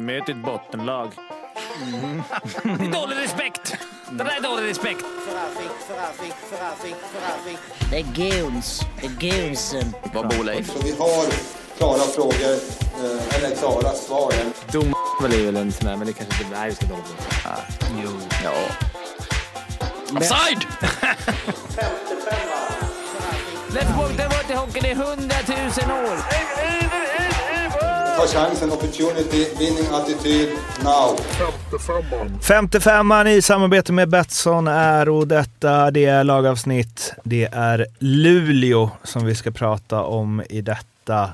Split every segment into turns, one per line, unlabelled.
Vi möter ett bottenlag. Det är dålig respekt! Det där är dålig respekt.
Det är goons. Det är goonsen.
Vad bor Leif?
Så vi har klara frågor, eh, eller klara svar.
Dom är väl en sån där, men det kanske inte... Ska inte hålla på. Jo. Ja. Offside! Let's walk the water hockey i hundratusen år.
Ta chansen, opportunity, winning attityd, now.
55an i samarbete med Betsson är och detta. Det är lagavsnitt. Det är Luleå som vi ska prata om i detta.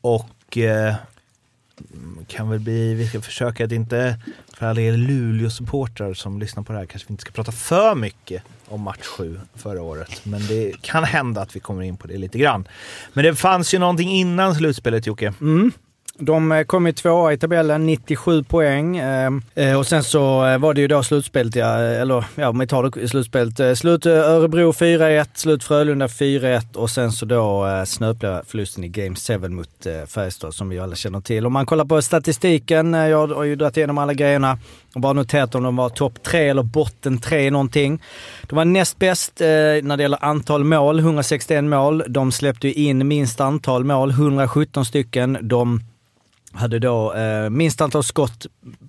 Och eh, kan väl bli, vi ska försöka att inte, för alla er Luleå-supportrar som lyssnar på det här, kanske vi inte ska prata för mycket om match 7 förra året. Men det kan hända att vi kommer in på det lite grann. Men det fanns ju någonting innan slutspelet Jocke.
De eh, kom ju tvåa i tabellen, 97 poäng. Eh, eh, och sen så eh, var det ju då slutspelet, ja, eller ja, om vi tar det slutspelet. Slut Örebro 4-1, slut Frölunda 4-1 och sen så då eh, snöpliga förlusten i Game 7 mot eh, Färjestad som vi alla känner till. Om man kollar på statistiken, jag har ju dragit igenom alla grejerna och bara noterat om de var topp 3 eller botten 3 någonting. De var näst bäst eh, när det gäller antal mål, 161 mål. De släppte ju in minst antal mål, 117 stycken. De hade då eh, minst antal skott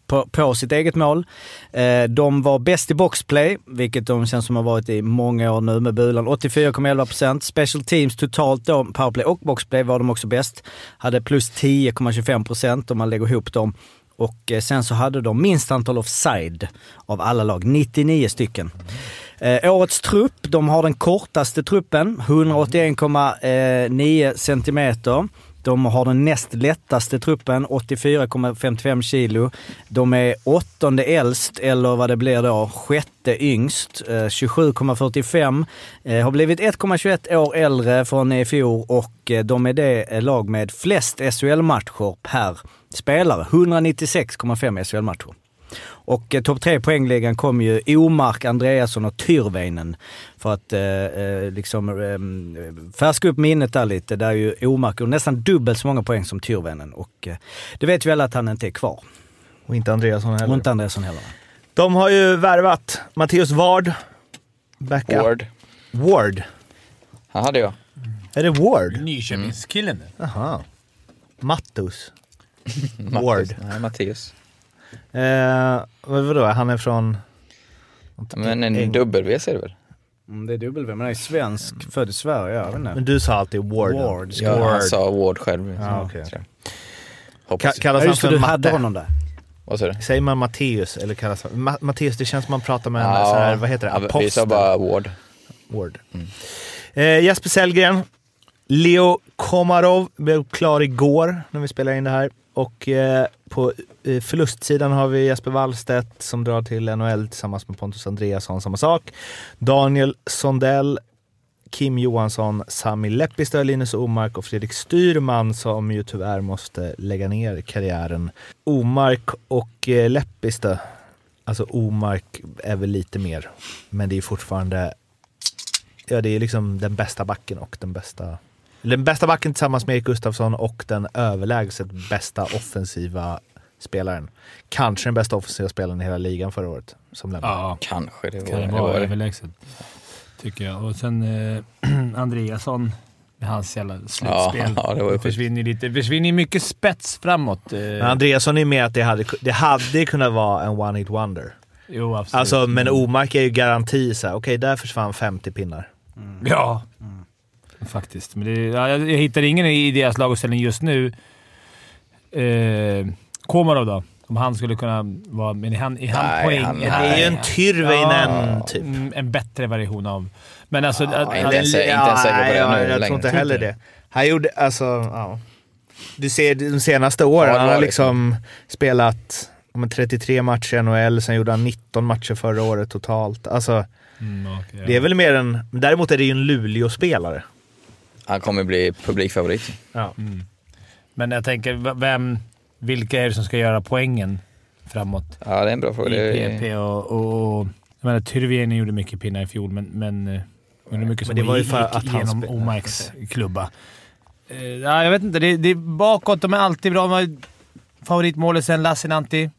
på, på sitt eget mål. Eh, de var bäst i boxplay, vilket de känns som har varit i många år nu med Bulan. 84,11%. Special teams totalt då, powerplay och boxplay var de också bäst. Hade plus 10,25% om man lägger ihop dem. Och eh, sen så hade de minst antal offside av alla lag, 99 stycken. Eh, årets trupp, de har den kortaste truppen, 181,9 eh, centimeter. De har den näst lättaste truppen, 84,55 kilo. De är åttonde äldst, eller vad det blir då, sjätte yngst, eh, 27,45. Eh, har blivit 1,21 år äldre från i fjol och eh, de är det lag med flest SHL-matcher per spelare. 196,5 SHL-matcher. Och eh, topp tre poängligan kom ju Omark, Andreasson och Tyrväinen. För att eh, eh, liksom eh, färska upp minnet där lite. Där är ju Omark har nästan dubbelt så många poäng som Tyrväinen. Och eh, det vet vi alla att han inte är kvar.
Och inte Andreasson heller.
Och inte Andreasson heller.
De har ju värvat Matteus Ward. Backup.
Ward.
Ward.
Han hade jag.
Är det Ward?
Nyköpingskillen nu.
Jaha. Mattus. Ward.
Nej, Mattias.
Eh, vad- vadå, han är från...
Men en
Eng-
W är det väl?
Mm, det är W, men han är svensk, född i Sverige. Jag vet inte.
Men du sa alltid Ward.
Ward.
Ja,
Ward.
han sa Ward själv.
Ja, okej.
tror jag.
Ka- kallas
Ja,
han för
du hade
Matte?
honom där.
Vad sa du?
Säger man Matteus eller kallas han... Ma- Matteus, det känns som man pratar med en sån här, vad heter det,
ja, Vi
apostel.
sa bara Ward.
Ward. Eh, Jesper Sellgren. Leo Komarov blev klar igår när vi spelade in det här. Och eh, på Eh, förlustsidan har vi Jesper Wallstedt som drar till NHL tillsammans med Pontus Andreasson, samma sak. Daniel Sondell, Kim Johansson, Sami Lepistö, Linus Omark och Fredrik Styrman som ju tyvärr måste lägga ner karriären. Omark och Leppistö, Lepistö, alltså Omark är väl lite mer, men det är fortfarande Ja, det är liksom den bästa backen och den bästa... Den bästa backen tillsammans med Erik Gustafsson och den överlägset bästa offensiva spelaren. Kanske den bästa offensiva spelaren i hela ligan förra året som lämnade.
Ja,
Kanske det var
kan det
Var
överlägset. Tycker jag. Och sen eh, Andreasson med hans jävla slutspel.
ja, det
det försvinner lite. Det försvinner mycket spets framåt. Eh,
Men Andreasson är med att det hade, det hade kunnat vara en one-hit wonder.
jo, absolut.
Alltså, men Omark är ju garanti så här, okej där försvann 50 pinnar.
Ja, faktiskt. Men det, ja, jag, jag hittar ingen i deras laguppställning just nu. Eh, Komarov då? Om han skulle kunna vara... Men är han, är han
Nej,
poäng?
han-
Det är ju en Tyrväinen
Ja,
typ.
mm, En bättre version av... Men alltså... att-
inte ens- inte ens säker på det
ja,
nu
Jag tror
längre.
inte heller det. Han gjorde, alltså, ja. Du ser de senaste åren,
Ja,
han har
det.
liksom spelat ja, men 33 matcher i NHL, sen gjorde han 19 matcher förra året totalt. Alltså,
Mm, okej,
det är väl mer en... Däremot är det ju en Luleå-spelare.
Han kommer bli publikfavorit.
Ja.
Men jag tänker, vem, vilka är det som ska göra poängen framåt?
Ja, det är en bra fråga.
I
är,
PP och... och, och jag menar, Tyrväinen gjorde mycket pinnar i fjol, men... men eh, undrar hur mycket som
Men det var ju för att han
genom. Omarks klubba. Eh, ja, jag vet inte. Det, det, bakåt, de är alltid bra. Man, favoritmålisen Lassinantti.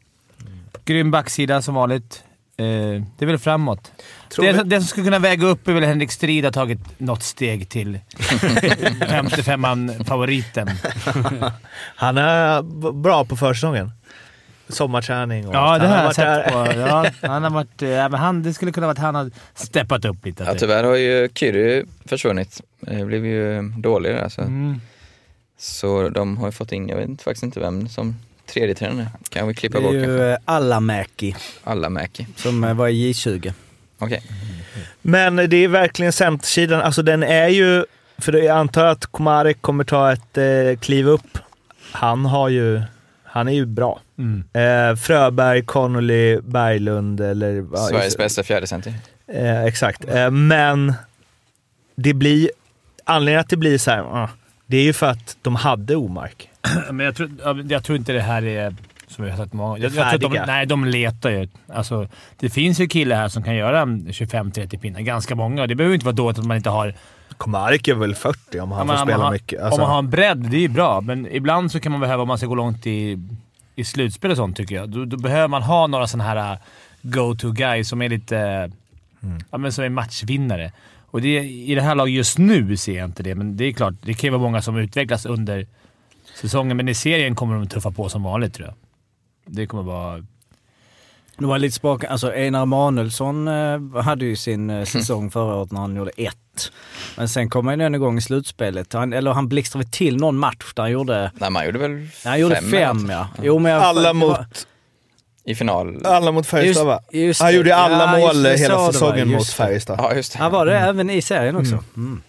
Grym backsida som vanligt. Eh, det är väl framåt.
Tror
Det,
vi-
det som skulle kunna väga upp är väl Henrik Strid har tagit något steg till 55-man-favoriten.
Han är bra på försäsongen. Sommarträning och
Ja, det
han
har jag
varit
sett
där.
på. Ja, han har varit... Ja, men han, det skulle kunna vara att han har steppat upp lite.
Ja, tyvärr har ju Kyrie försvunnit. Det blev ju dålig där. Så.
Mm.
så de har ju fått in, jag vet inte- faktiskt inte vem som tredje tränare. Kan vi
Det
klippa
är
bort
ju
kanske?
eh, Allamäki
Alla Mäki.
som eh, var i J20.
Okej.
Men det är verkligen centersidan. Alltså den är ju... För jag antar att Komarek kommer ta ett eh, kliv upp. Han har ju... Han är ju bra.
Mm.
Eh, Fröberg, Connolly, Berglund eller... ja,
Sveriges bästa fjärdecenter.
Eh, exakt. Eh, men det blir... Anledningen att det blir så här... ah, det är ju för att de hade Omark.
Men jag tror, ja, jag tror inte det här är... Som vi har sagt många jag, jag tror att de. Nej, de letar ju. Alltså, det finns ju killar här som kan göra 25-30 pinnar. Ganska många. Det behöver inte vara dåligt att man inte har...
Komarek är väl 40 om han
om
får spela
har,
mycket.
Om
Alltså,
man har en bredd, det är ju bra. Men ibland så kan man behöva, om man ska gå långt i, i slutspel och sånt tycker jag, då, då behöver man ha några sådana här uh, go-to-guys som är lite...
Mm.
Ja, men som är matchvinnare. Och det, I det här laget just nu ser jag inte det, men det är klart, det kan ju vara många som utvecklas under säsongen. Men i serien kommer de tuffa på som vanligt tror jag. Det kommer vara...
Det var lite spaka, alltså Einar Manuelsson eh, hade ju sin eh, säsong förra året när han gjorde ett. Men sen kom han ju ändå igång i slutspelet. Han, eller han blixtrade till någon match där han gjorde,
Nej, man gjorde väl
han gjorde
fem,
ja. Jo, men jag,
alla mot,
I final.
alla mot Färjestad va?
Just- just
Han gjorde ju alla
Ja,
mål hela
var,
säsongen mot. Färjestad.
Ja, just det.
Han var det även i serien också. Mm.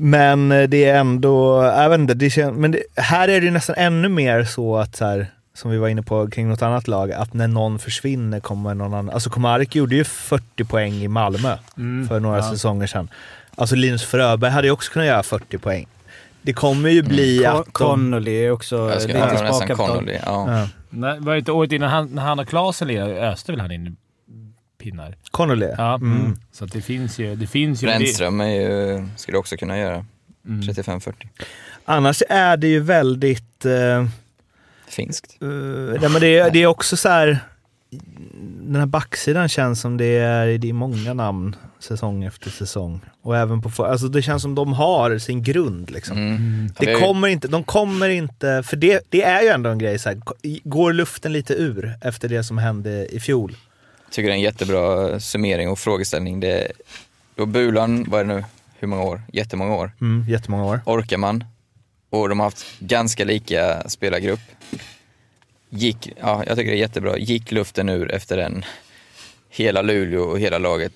Men eh, det är ändå, jag vet inte, det kän, men det, här är det nästan ännu mer så att så här, som vi var inne på kring något annat lag, att när någon försvinner kommer någon annan. Alltså Komarek gjorde ju 40 poäng i Malmö för några
ja.
säsonger sedan. Alltså Linus Fröberg hade ju också kunnat göra 40 poäng. Det kommer ju bli
Con-
att de...
Connolly är också
Jag ska
lite.
Connolly. Ja.
Ja,
Nej, var det inte året innan han, när han och Klasen öste väl han in pinnar?
Connolly.
Ja,
Mm.
så att det finns ju... Det finns ju
Brännström är ju, skulle också kunna göra
Mm.
35-40.
Annars är det ju väldigt... eh,
Finskt.
Uh, nej, men det, är, det är också så här. Den här backsidan känns som det är, det är många namn säsong efter säsong. Och även på, alltså det känns som de har sin grund liksom.
Mm.
Det
Det
kommer inte, de kommer inte, för det, det är ju ändå en grej så här, går luften lite ur efter det som hände i fjol?
Tycker det är en jättebra summering och frågeställning. Det, då Bulan, vad är det nu, hur många år? Jättemånga år.
Mm, jättemånga år.
Orkar man och de har haft ganska lika spelargrupp. Gick, ja, jag tycker det är jättebra. Gick luften ur efter den. Hela Luleå och hela laget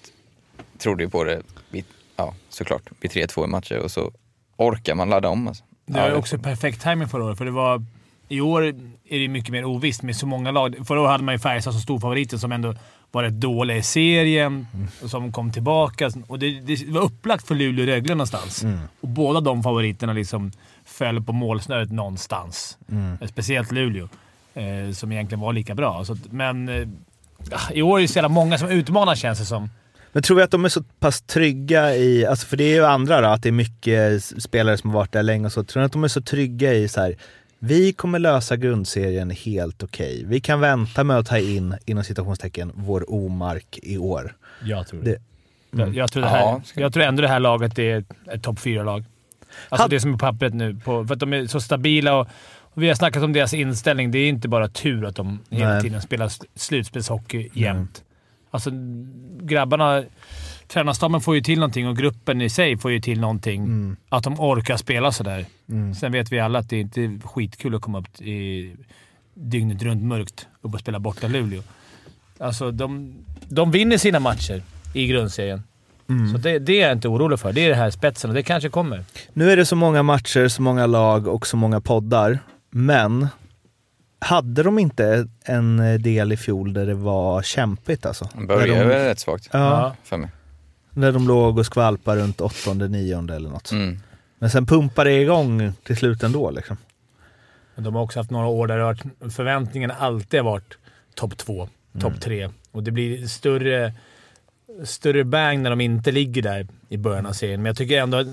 trodde ju på det, vid, ja, såklart, vid 3-2 i matcher och så orkar man ladda om. Alltså.
Det var också perfekt timing förra året, för det var... I år är det mycket mer ovisst med så många lag. Förra året hade man ju Färjestad som storfavoriten som ändå var rätt dåliga i serien och som kom tillbaka. Och det, det var upplagt för Luleå och Rögle någonstans. Och båda de favoriterna liksom föll på målsnöret någonstans. Speciellt Luleå, eh, som egentligen var lika bra. Så men eh, i år är det så jävla många som utmanar känns det som.
Men tror vi att de är så pass trygga i, alltså för det är ju andra då, att det är mycket spelare som har varit där länge och så. Tror ni att de är så trygga i så här, vi kommer lösa grundserien helt okej. Vi kan vänta med att ta in, inom citationstecken, vår omark i år.
Jag tror
Det-
Jag, jag, tror det här,
Ja,
jag tror ändå det här laget är ett, topp fyra-lag. Alltså
Had-
det som är på pappret nu. På, för att de är så stabila och, och vi har snackat om deras inställning. Det är inte bara tur att de hela
Nej.
tiden spelar slutspelshockey jämt. Alltså grabbarna... Tränarstaben får ju till någonting och gruppen i sig får ju till någonting. Att de orkar spela sådär. Sen vet vi alla att det inte är skitkul att komma upp i dygnet runt mörkt upp och spela borta Luleå. Alltså, de, de vinner sina matcher i grundserien. Så det, det är jag inte orolig för. Det är det här spetsen och det kanske kommer.
Nu är det så många matcher, så många lag och så många poddar. Men hade de inte en del i fjol där det var kämpigt alltså?
Började
de,
rätt svagt
ja,
för mig.
När de låg och skvalpade runt åttonde, nionde eller något.
Mm.
Men sen pumpade det igång till slut ändå liksom.
Men de har också haft några år där varit, förväntningarna alltid har varit topp två, topp tre. Och det blir större, större bang när de inte ligger där i början av serien. Men jag tycker ändå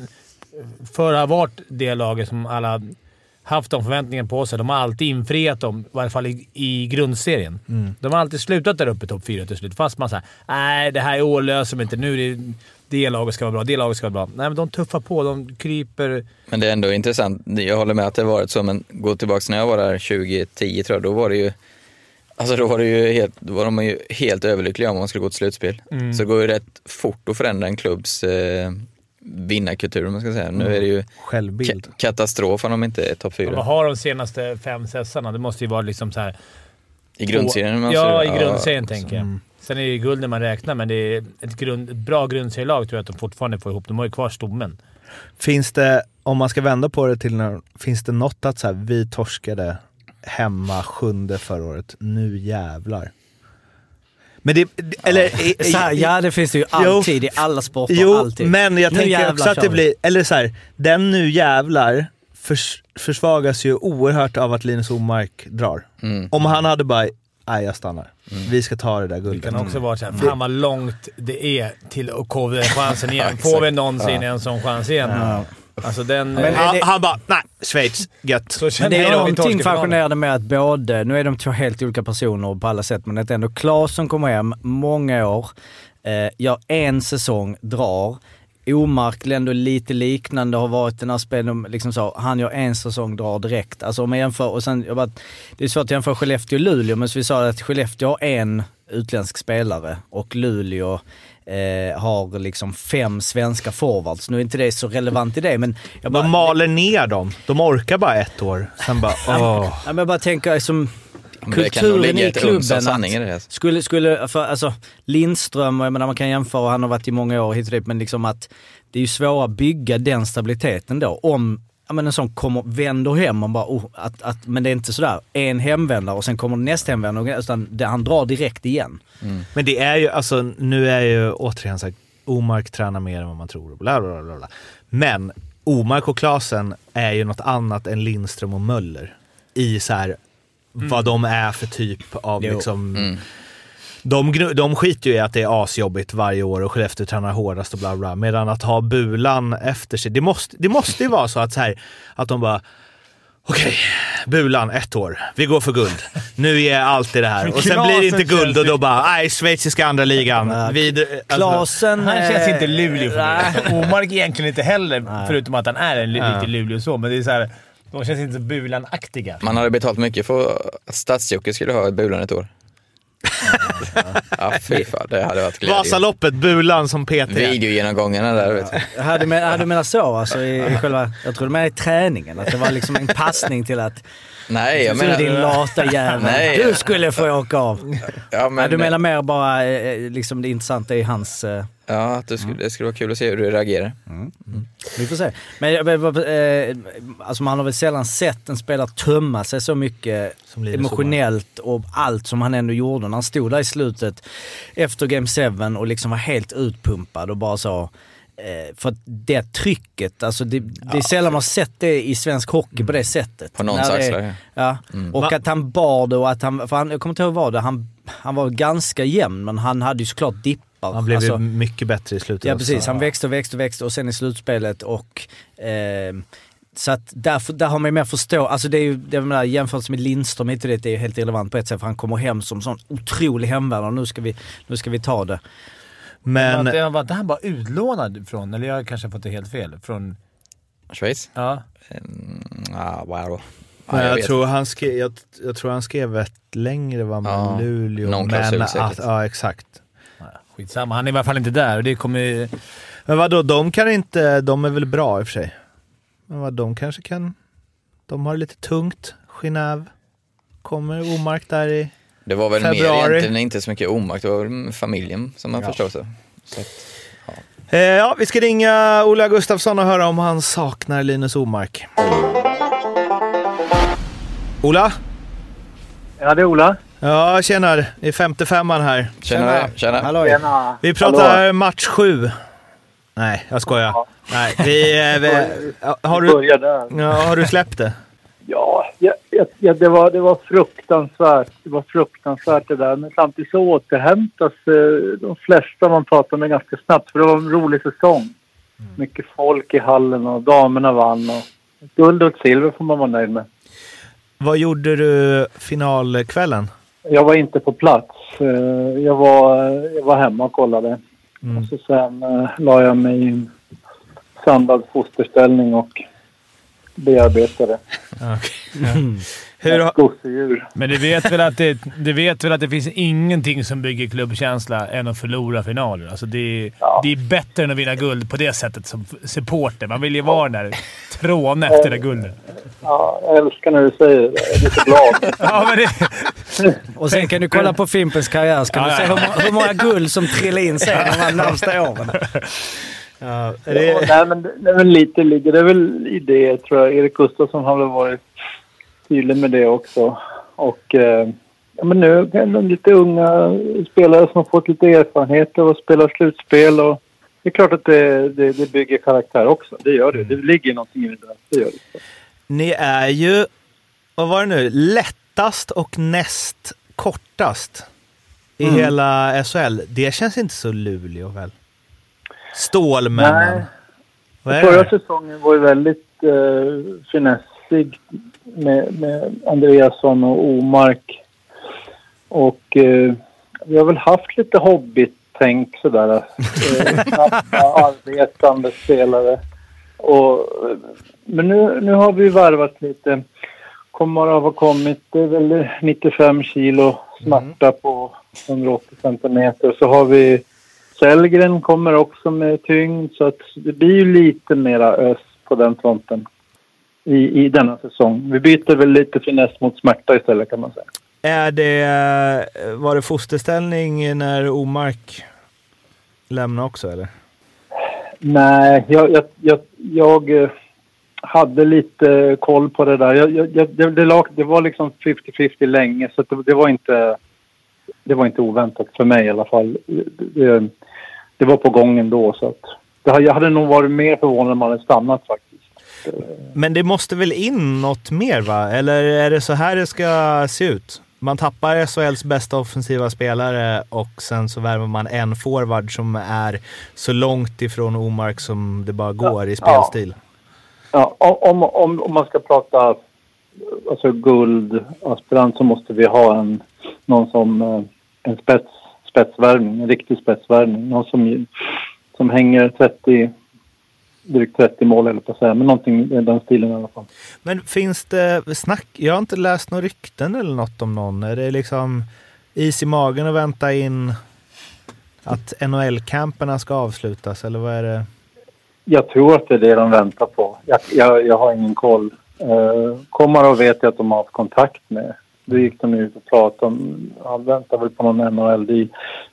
för att ha varit det laget som alla haft de förväntningarna på sig. De har alltid infriat dem, i varje fall i, i grundserien. De har alltid slutat där uppe i topp fyra till slut. Fast man säger nej det här i år löser de inte. Nu är det, det laget ska vara bra, det laget ska vara bra. Nej, men de tuffar på. De kryper.
Men det är ändå intressant. Jag håller med att det har varit så, men gå tillbaka när jag var där 2010 tror jag, då var det ju Alltså då var, det ju helt, då var de ju helt överlyckliga om man skulle gå till slutspel.
Mm.
Så det går ju rätt fort att förändra en klubbs eh, vinnarkultur om man ska säga. Nu är det ju
Självbild.
ka- katastrof om de inte är topp
Vad
fyra.
har de senaste fem sessarna? Det måste ju vara liksom så här...
I grundserien måste
Ja, i grundserien
så-
tänker jag. Sen är det ju guld när man räknar, men det är ett, grund, ett bra grundserielag tror jag att de fortfarande får ihop. De har ju kvar stommen.
Finns det, om man ska vända på det till när, finns det något att så här, vi torskade hemma sjunde förra året, nu jävlar. Men det, eller... i-
Så här, ja, det finns det ju alltid i alla sporter.
Jo,
alltid.
men jag
Nu
tänker
jävlar
också att det blir, eller så här, den nu jävlar förs, försvagas ju oerhört av att Linus Omark drar.
Mm.
Om han hade bara, nej jag stannar. Vi ska ta det där
Det
guldet.
kan också vara såhär, fan vad långt det är till att få den chansen igen. Får vi någonsin en sån chans igen? Alltså den...
Men-
han,
det-
han bara, nej, Schweiz, gött.
Men det är någonting fascinerande med att både, nu är de två helt olika personer på alla sätt, men att ändå Claes som kommer hem många år, eh, gör en säsong, drar. Omark ändå lite liknande, har varit den här spelen, liksom så, han gör en säsong, drar direkt. Alltså om man jämför, och sen, jag bara, det är svårt att jämföra Skellefteå och Luleå, men så vi sa att Skellefteå har en utländsk spelare och Luleå eh, har liksom fem svenska forwards. Nu är inte det så relevant i det, men jag bara,
De maler ner dem. De orkar bara ett år. Sen bara, åh.
Ja, men jag bara tänker som kulturen i klubben.
sanning
att
här.
Skulle, skulle, för, alltså Lindström, och jag menar man kan jämföra, han har varit i många år hit och dit, men liksom att det är ju svårare att bygga den stabiliteten då. Om ja, men en sån kommer, vänder hem och bara, oh, att, att, men det är inte sådär en hemvändare och sen kommer nästa hemvändare, utan det, han drar direkt igen.
Men det är ju, alltså nu är ju återigen så här, Omark tränar mer än vad man tror. Bla, bla, bla, bla. Men Omark och Klasen är ju något annat än Lindström och Möller. I så här, vad de är för typ av
Jo.
liksom...
Mm.
De, de skiter ju i att det är asjobbigt varje år och Skellefteå tränar hårdast och bla bla. Medan att ha Bulan efter sig. Det måste, det måste ju vara så att, så här, att de bara Okej, Bulan ett år. Vi går för guld. Nu är allt i det här. Och sen blir det inte guld och då bara, nej, schweiziska andra ligan. Vid, alltså,
Klasen...
Han känns
eh,
inte Luleå för mig. Omark egentligen inte heller, förutom att han är en li-
Ja.
riktig Luleå så. Men det är så här, de känns inte så Bulan-aktiga.
Man hade betalt mycket för att Stadsjocke skulle ha ett Bulan ett år. Ja, fy fan. Det hade varit glädje.
Vasaloppet, Bulan som PT.
Videogenomgångarna där, vet du.
Hade men- hade du menat så alltså i, i själva, jag tror du menar i träningen, att det var liksom en passning till att
Nej, jag
du din
menar...
lata jävel,
Nej.
du skulle få åka av.
Ja,
Men, du menar mer bara eh, liksom det intressanta i hans... Eh,
Ja, att det skulle, det skulle vara kul att se hur du reagerar.
vi får se. Men eh, alltså man har väl sällan sett en spelare tömma sig så mycket emotionellt och allt som han ändå gjorde när han stod där i slutet efter Game 7 och liksom var helt utpumpad och bara så eh, för att det trycket, alltså det, det är sällan man har sett det i svensk hockey på det sättet.
På någons
det-
axlar.
Ja,
Mm.
och
Va-
att han bar det och att han, för han, jag kommer inte ihåg vad det han, han var ganska jämn men han hade ju såklart dippar.
Han blev
Alltså,
ju mycket bättre i slutet.
Ja
också.
precis, han växte och växte och växte och sen i slutspelet och eh, så att därför, där har man ju mer förstå, alltså det är ju, det är väl jämfört med Lindström hit och dit, det är ju helt irrelevant på ett sätt för han kommer hem som sån otrolig hemvändare och nu ska vi, nu ska vi ta det.
Men
Var inte, var inte han bara utlånad från, eller jag kanske har fått det helt fel, från...
Schweiz?
Ja.
Mm, ah, wow.
Men
Ja,
jag, tror han skrev, jag, jag tror han skrev ett längre va, med
Ja,
Luleå.
någon
men
klausul
att,
säkert.
ja, exakt.
Skitsamma, han är i alla fall inte där och det kommer ju...
Men vadå, de kan inte... De är väl bra i och för sig. Men vad, de kanske kan... De har det lite tungt. Genève. Kommer Omark där i...
Det var väl mer
Februari.
egentligen inte så mycket omakt, det var väl familjen som man
Ja.
förstår så. så att,
Eh, ja, vi ska ringa Ola Gustafsson och höra om han saknar Linus Omark. Ola?
Ja, det är Ola.
Ja, tjena. Det är 55an här.
tjena, tjena.
Halloj.
Tjena.
Vi pratar match sju. Nej, jag skojar. Nej, vi, eh, vi, har, du, ja, har du släppt det?
Ja, ja, det, var, det var fruktansvärt. Det var fruktansvärt det där. Men samtidigt så återhämtas eh, de flesta man pratar med ganska snabbt. För det var en rolig säsong. Mycket folk i hallen och damerna vann. Och guld och silver får man vara nöjd med.
Vad gjorde du finalkvällen?
Jag var inte på plats. Eh, Jag var, jag var hemma och kollade.
Mm.
Och så sen eh, la jag mig i en sandad fosterställning och bearbetade
Hur,
ett
har-
gosedjur.
Men du vet, väl att det, du vet väl att det finns ingenting som bygger klubbkänsla än att förlora finaler? Alltså det, är,
Ja.
det är bättre än att vinna guld på det sättet som supporter. Man vill ju vara den där tråne efter det guldet.
Ja, jag älskar när du säger det. Jag blir så glad.
Ja, men det,
Och sen kan du kolla på Fimpens karriär så kan
Ja,
du se hur, hur många guld som trillar in sen de närmsta åren.
ja, är
Ja,
det,
nej, men, det- nej, men lite ligger det väl i det, tror jag. Erik Gustafsson har väl varit tydlig med det också. Och eh, ja, men nu är det lite unga spelare som har fått lite erfarenhet av att spela slutspel. Och det är klart att det, det, det bygger karaktär också. Det gör det. Det ligger någonting i det där. Det gör det.
ni är ju, vad var det nu, lättast och näst kortast i
Mm.
hela SHL. Det känns inte så Luleå väl? Stålmännen.
Nej. Förra säsongen var ju väldigt eh, finessig med, med Andreasson och Omark. Och eh, vi har väl haft lite hobbytänk sådär. Eh, snabba, arbetande spelare. Och, men nu, nu har vi värvat lite. Komarov har kommit, det är väl 95 kilo smärta på 180 centimeter. Så har vi Sellgren kommer också med tyngd så att det blir ju lite mera ös på den fronten i, i denna säsong. Vi byter väl lite finess mot smärta istället kan man säga.
Är det, var det fosterställning när Omark lämnade också eller?
Nej, jag, jag, jag, jag eh, hade lite koll på det där. Jag, jag, det, det, var liksom 50-50 länge så det, det var inte det var inte oväntat för mig i alla fall. Det, det var på gång ändå så att det, jag hade nog varit mer förvånad om man hade stannat faktiskt.
Men det måste väl in något mer va? Eller är det så här det ska se ut? Man tappar SHLs bästa offensiva spelare och sen så värvar man en forward som är så långt ifrån Omark som det bara går i spelstil.
Ja, om, om, om man ska prata alltså guldaspirant så måste vi ha en, någon som eh, en spets, spetsvärvning, en riktig spetsvärvning. Någon som, som hänger 30, drygt 30 mål eller på att säga, men någonting i den stilen i alla fall.
Men finns det snack? Jag har inte läst några rykten eller något om någon. Är det liksom is i magen att vänta in att NHL-camperna ska avslutas eller vad är det?
Jag tror att det är det de väntar på. Jag, jag, jag har ingen koll. Uh, Komarov vet jag att de har haft kontakt med. Då gick de ut och pratade om, han väntar väl på någon NHL.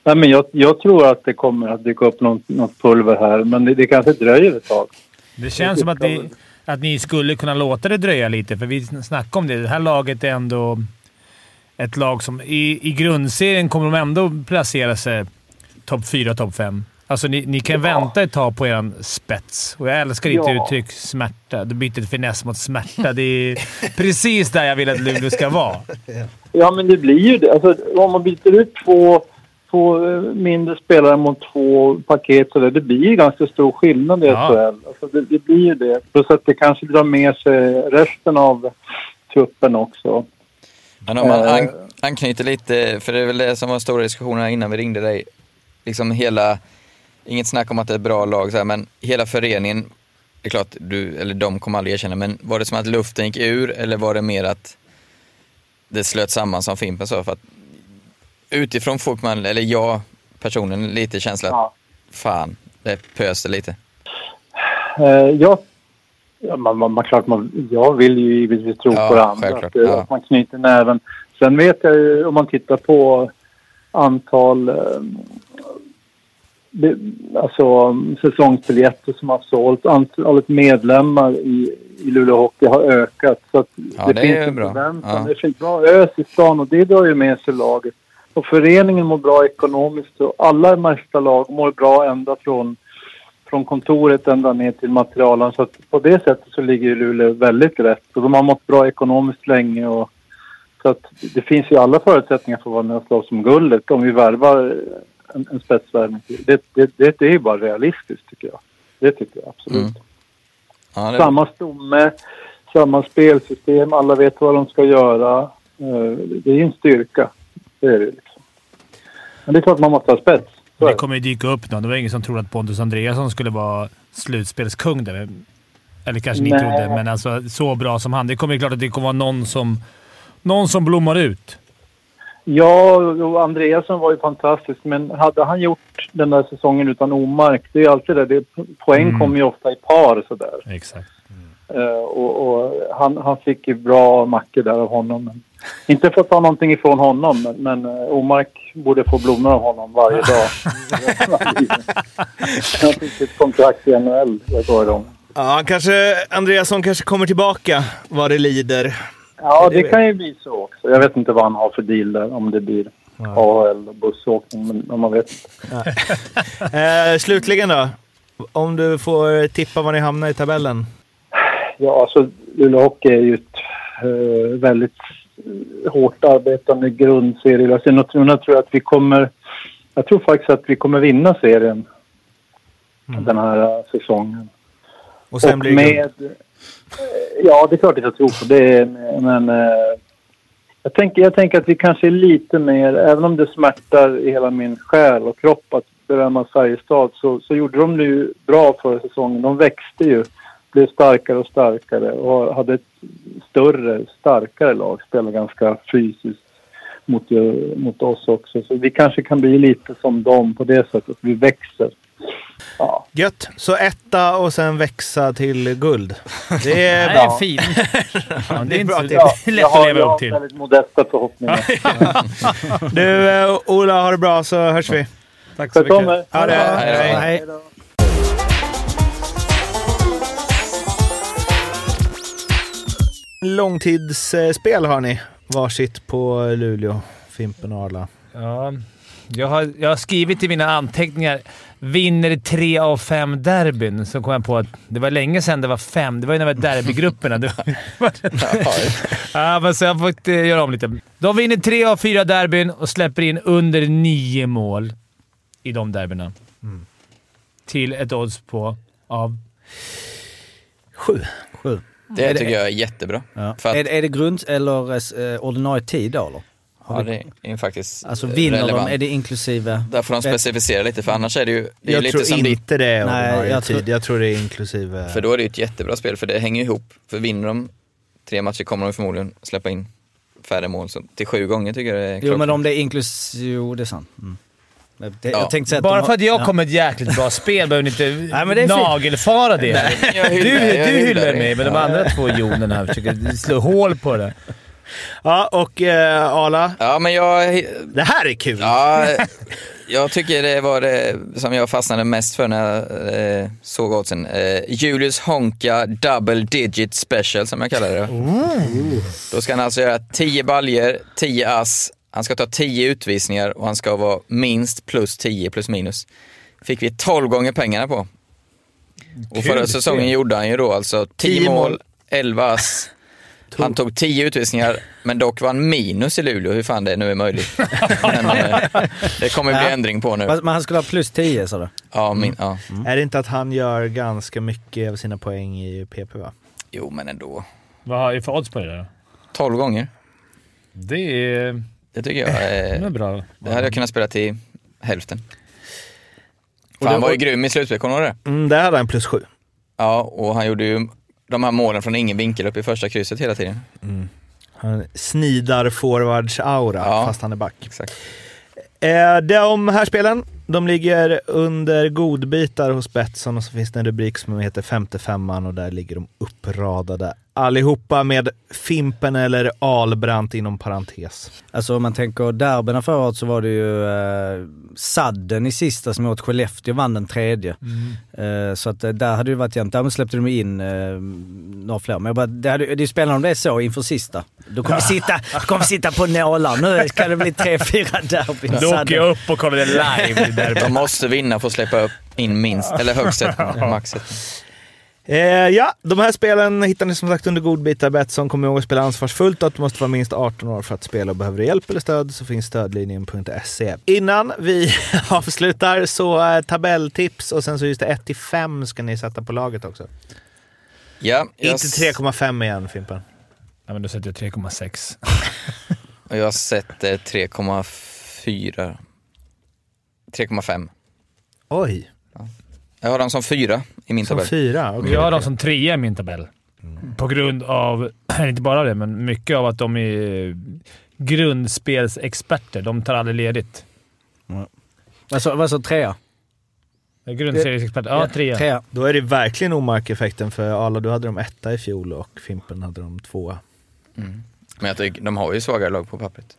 Nej men jag, jag tror att det kommer att dyka upp något, något pulver här, men det, det kanske dröjer ett tag.
det känns som att, det, att ni skulle kunna låta det dröja lite, för vi snackade om det. Det här laget är ändå ett lag som i, i grundserien kommer de ändå placera sig topp 4, topp 5. Alltså ni, ni kan vänta ett tag på er spets. Och jag älskar ditt
Ja.
uttryck smärta. Du byter finess mot smärta. Det är precis där jag vill att Luleå ska vara.
Ja, men det blir ju det. Alltså, om man byter ut två, två eh, mindre spelare mot två paket så där, det blir ju ganska stor skillnad i
Ja.
SHL. Alltså, det, det blir ju det. Plus att det kanske drar med sig resten av truppen också.
Men om man
Eh.
an anknyter lite, för det är väl det som var stora diskussioner innan vi ringde dig. Liksom hela, inget snack om att det är ett bra lag, så här, men hela föreningen, det är klart, du, eller de kommer aldrig erkänna, men var det som att luften gick ur eller var det mer att det slöt samman som Fimpen sa? För att utifrån får man, eller jag personligen, lite känsla att
Ja.
fan, det pöste lite.
Jag, ja, man, man, man, klart man, jag vill ju givetvis tro
Ja,
på det andra. Att, eh,
Ja.
att man knyter näven. Sen vet jag ju om man tittar på antal eh, alltså säsongsbiljetter som har sålt. Antalet medlemmar i, i Luleå Hockey har ökat. Så
Ja,
det,
det
finns en
bra.
förväntan.
Ja.
Det finns bra ös i stan och det drar ju med sig laget. Och föreningen mår bra ekonomiskt och alla mesta lag mår bra ända från från kontoret ända ner till materialen. Så att på det sättet så ligger ju Luleå väldigt rätt. Och de har mått bra ekonomiskt länge. Och, så att det finns ju alla förutsättningar för att vara med och slåss om guldet om vi värvar en, en spetsvärvning till. Det, det, det, det är ju bara realistiskt tycker jag. Det tycker jag absolut.
Mm. Ja, det
Samma stomme, samma spelsystem, alla vet vad de ska göra. Eh, Det är en styrka. Det är det liksom. Men det är klart man måste ha spets.
Det. kommer ju dyka upp någon. Det var ingen som trodde att Pontus Andreasson skulle vara slutspelskung där. Eller kanske ni
Nej.
trodde, men alltså så bra som han. Det kommer ju klart att det kommer vara någon som, någon som blommar ut.
Ja, och Andreasson var ju fantastisk, men hade han gjort den där säsongen utan Omark, det är ju alltid det. det poäng
Mm.
kommer ju ofta i par sådär.
Exakt.
Eh, och, och han, han fick ju bra mackor där av honom. Men, inte för att ta någonting ifrån honom, men, men eh, Omark borde få blommor av honom varje dag. han fick ett kontrakt i NHL förra gången.
Ja, han kanske, Andreasson kanske kommer tillbaka vad det lider.
Ja,
Det
det kan ju bli så också. Jag vet inte vad han har för deal där, om det blir AHL och bussåkning, men, man vet.
Eh, slutligen då. Om du får tippa var ni hamnar i tabellen.
Ja, alltså Luleå Hockey är ju ett eh, väldigt eh, hårt arbetande grundserie. Alltså, jag tror att vi kommer... Jag tror faktiskt att vi kommer vinna serien den här eh, säsongen.
Och sen
Och
blir
med...
guld.
Ja, det är klart att jag tror på det, men... eh, jag, tänker, jag tänker att vi kanske är lite mer, även om det smärtar i hela min själ och kropp att berömma Färjestad, så, så gjorde de det ju bra förra säsongen. De växte ju, blev starkare och starkare och hade ett större, starkare lag. Spelade ganska fysiskt mot, mot oss också. Så vi kanske kan bli lite som dem på det sättet. Vi växer. Ja.
Gött. Så etta och sen växa till guld. Det är
Det
bra.
är fint. Ja, det är inte så det är lätt
jag
att
har,
leva
jag
upp
har
till.
väldigt modesta förhoppningar.
Du, eh, Ola, ha det bra så hörs vi.
Tack så mycket.
Ha det.
Hej då.
Hej.
Långtidsspel har ni varsitt på Luleå, Fimpen och Arla.
Ja, jag, har, jag har skrivit i mina anteckningar “Vinner tre av fem derbyn”. Så kom jag på att det var länge sedan det var fem. Det var ju när det var derbygrupperna. Det var- ja, men så jag har fått eh, göra om lite. De vinner tre av fyra derbyn och släpper in under nio mål i de derbyna. Till ett odds på av...
Sju.
Sju.
Det tycker jag är jättebra.
Ja.
För att,
Är, är det grund eller eh, ordinarie tid då eller?
Ja, det är faktiskt
Alltså vinner
relevant.
de, är det inklusive?
Där får de specificera lite, för annars är det ju det är
Jag
lite
tror
som
inte det är
Nej, jag
tid.
tror-
Jag tror det är inklusive...
För då är det ju ett jättebra spel, för det hänger ihop. För vinner de tre matcher kommer de förmodligen släppa in färre mål. Så till sju gånger tycker jag det är
Jo
klockrent.
men om det är inklusive, jo det är sant. Mm. Det,
Ja.
Bara för att jag
ja.
kom med ett jäkligt bra spel behöver ni inte
Nej, men det
nagelfara det. Du,
hyllar- jag
du hyllar mig, men de andra två jonerna här försöker slå hål på det.
Ja, och eh, Arla.
Ja, men jag...
Det här är kul!
Ja, jag tycker det var det som jag fastnade mest för när jag eh, såg oddsen. Eh, Julius Honka Double Digit Special, som jag kallar det. Då ska han alltså göra 10 baljer, 10 ass, han ska ta 10 utvisningar och han ska vara minst plus 10 plus minus. Fick vi 12 gånger pengarna på. Och förra säsongen gjorde han ju då alltså 10
10 mål.
mål, 11 ass. Han tog 10 utvisningar, men dock var han minus i Luleå, hur fan det nu är möjligt. Men, eh, det kommer bli
Ja.
ändring på nu.
Men han skulle ha plus 10 sa du?
Ja, min, ja.
Är det inte att han gör ganska mycket av sina poäng i PP va?
Jo, men ändå.
Vad har vi för odds på det där?
12 gånger.
Det är,
Det tycker jag
det är
är...
bra.
Det hade jag kunnat spela till hälften. För han var ju grym i slutspelet, kommer du det?
Mm, där hade han plus sju.
Ja, och han gjorde ju de här målen från ingen vinkel upp i första krysset hela tiden.
Han snidar forwards aura
Ja.
fast han är back.
Exakt.
Eh, de här spelen, de ligger under godbitar hos Betsson och så finns det en rubrik som heter femte femman och där ligger de uppradade allihopa med Fimpen eller Albrant inom parentes.
Alltså om man tänker derbyna förra året så var det ju eh, Sadden i sista som åt Skellefteå vann den tredje. Eh, så att eh, där hade det varit jämnt. Däremot släppte de in eh, några fler. Men jag bara, det, hade, det är ju spännande om det är så inför sista. Du kommer sitta, du kommer sitta på nålar. Nu kan det bli tre, fyra derbyn.
Då åker jag upp och kollar det live. Där.
De måste vinna för att släppa upp in minst, eller högst ett, max ett.
Eh, ja, de här spelen hittar ni som sagt under godbitar Betsson. Kom ihåg att spela ansvarsfullt och att du måste vara minst 18 år för att spela och behöver hjälp eller stöd så finns stödlinjen.se. Innan vi avslutar så eh, tabelltips och sen så just det 1 5 ska ni sätta på laget också.
Ja, jag,
Inte 3,5 igen Fimpen.
Ja, men då sätter jag 3,6.
och jag sätter 3,4. 3,5.
Oj,
Jag har dem som fyra i min
som
tabell.
fyra. Okej.
jag har dem som trea i min tabell. På grund av, inte bara det, men mycket av att de är grundspelsexperter. De tar aldrig ledigt.
Vad sa vad sa trea?
Grundspelsexperter. Ja, trea.
Trea.
Då är det verkligen Omark-effekten för Arla. Du hade de etta i fjol och Fimpen hade de tvåa.
Mm. Men jag tycker, de har ju svagare lag på pappret.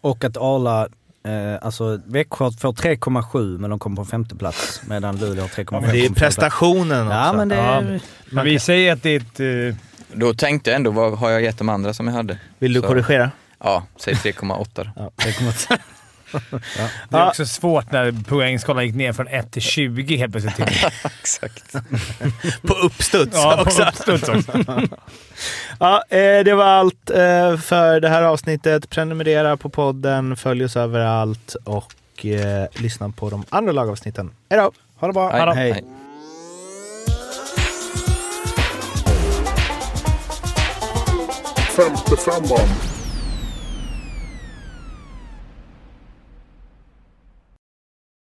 Och att Arla, eh, alltså Växjö får 3,7 men de kommer på femte plats medan Luleå har 3,5.
Men det är prestationen också.
Ja men det
Ja,
är...
Men vi säger att det är ett... eh,
Då tänkte jag ändå, vad har jag gett de andra som jag hade?
Vill du
Så-
korrigera?
Ja, säg 3,8 då.
Ja.
det kommer-
Det är också svårt när poängskalan gick ner från 1 till 20 helt plötsligt.
Exakt.
På uppstuds
Ja, på
också.
uppstuds också.
Ja, eh, det var allt eh, för det här avsnittet. Prenumerera på podden, följ oss överallt och eh, lyssna på de andra lagavsnitten. Hej då!
Ha det bra.
Hej.
Hej.
Hej.
Femte femman.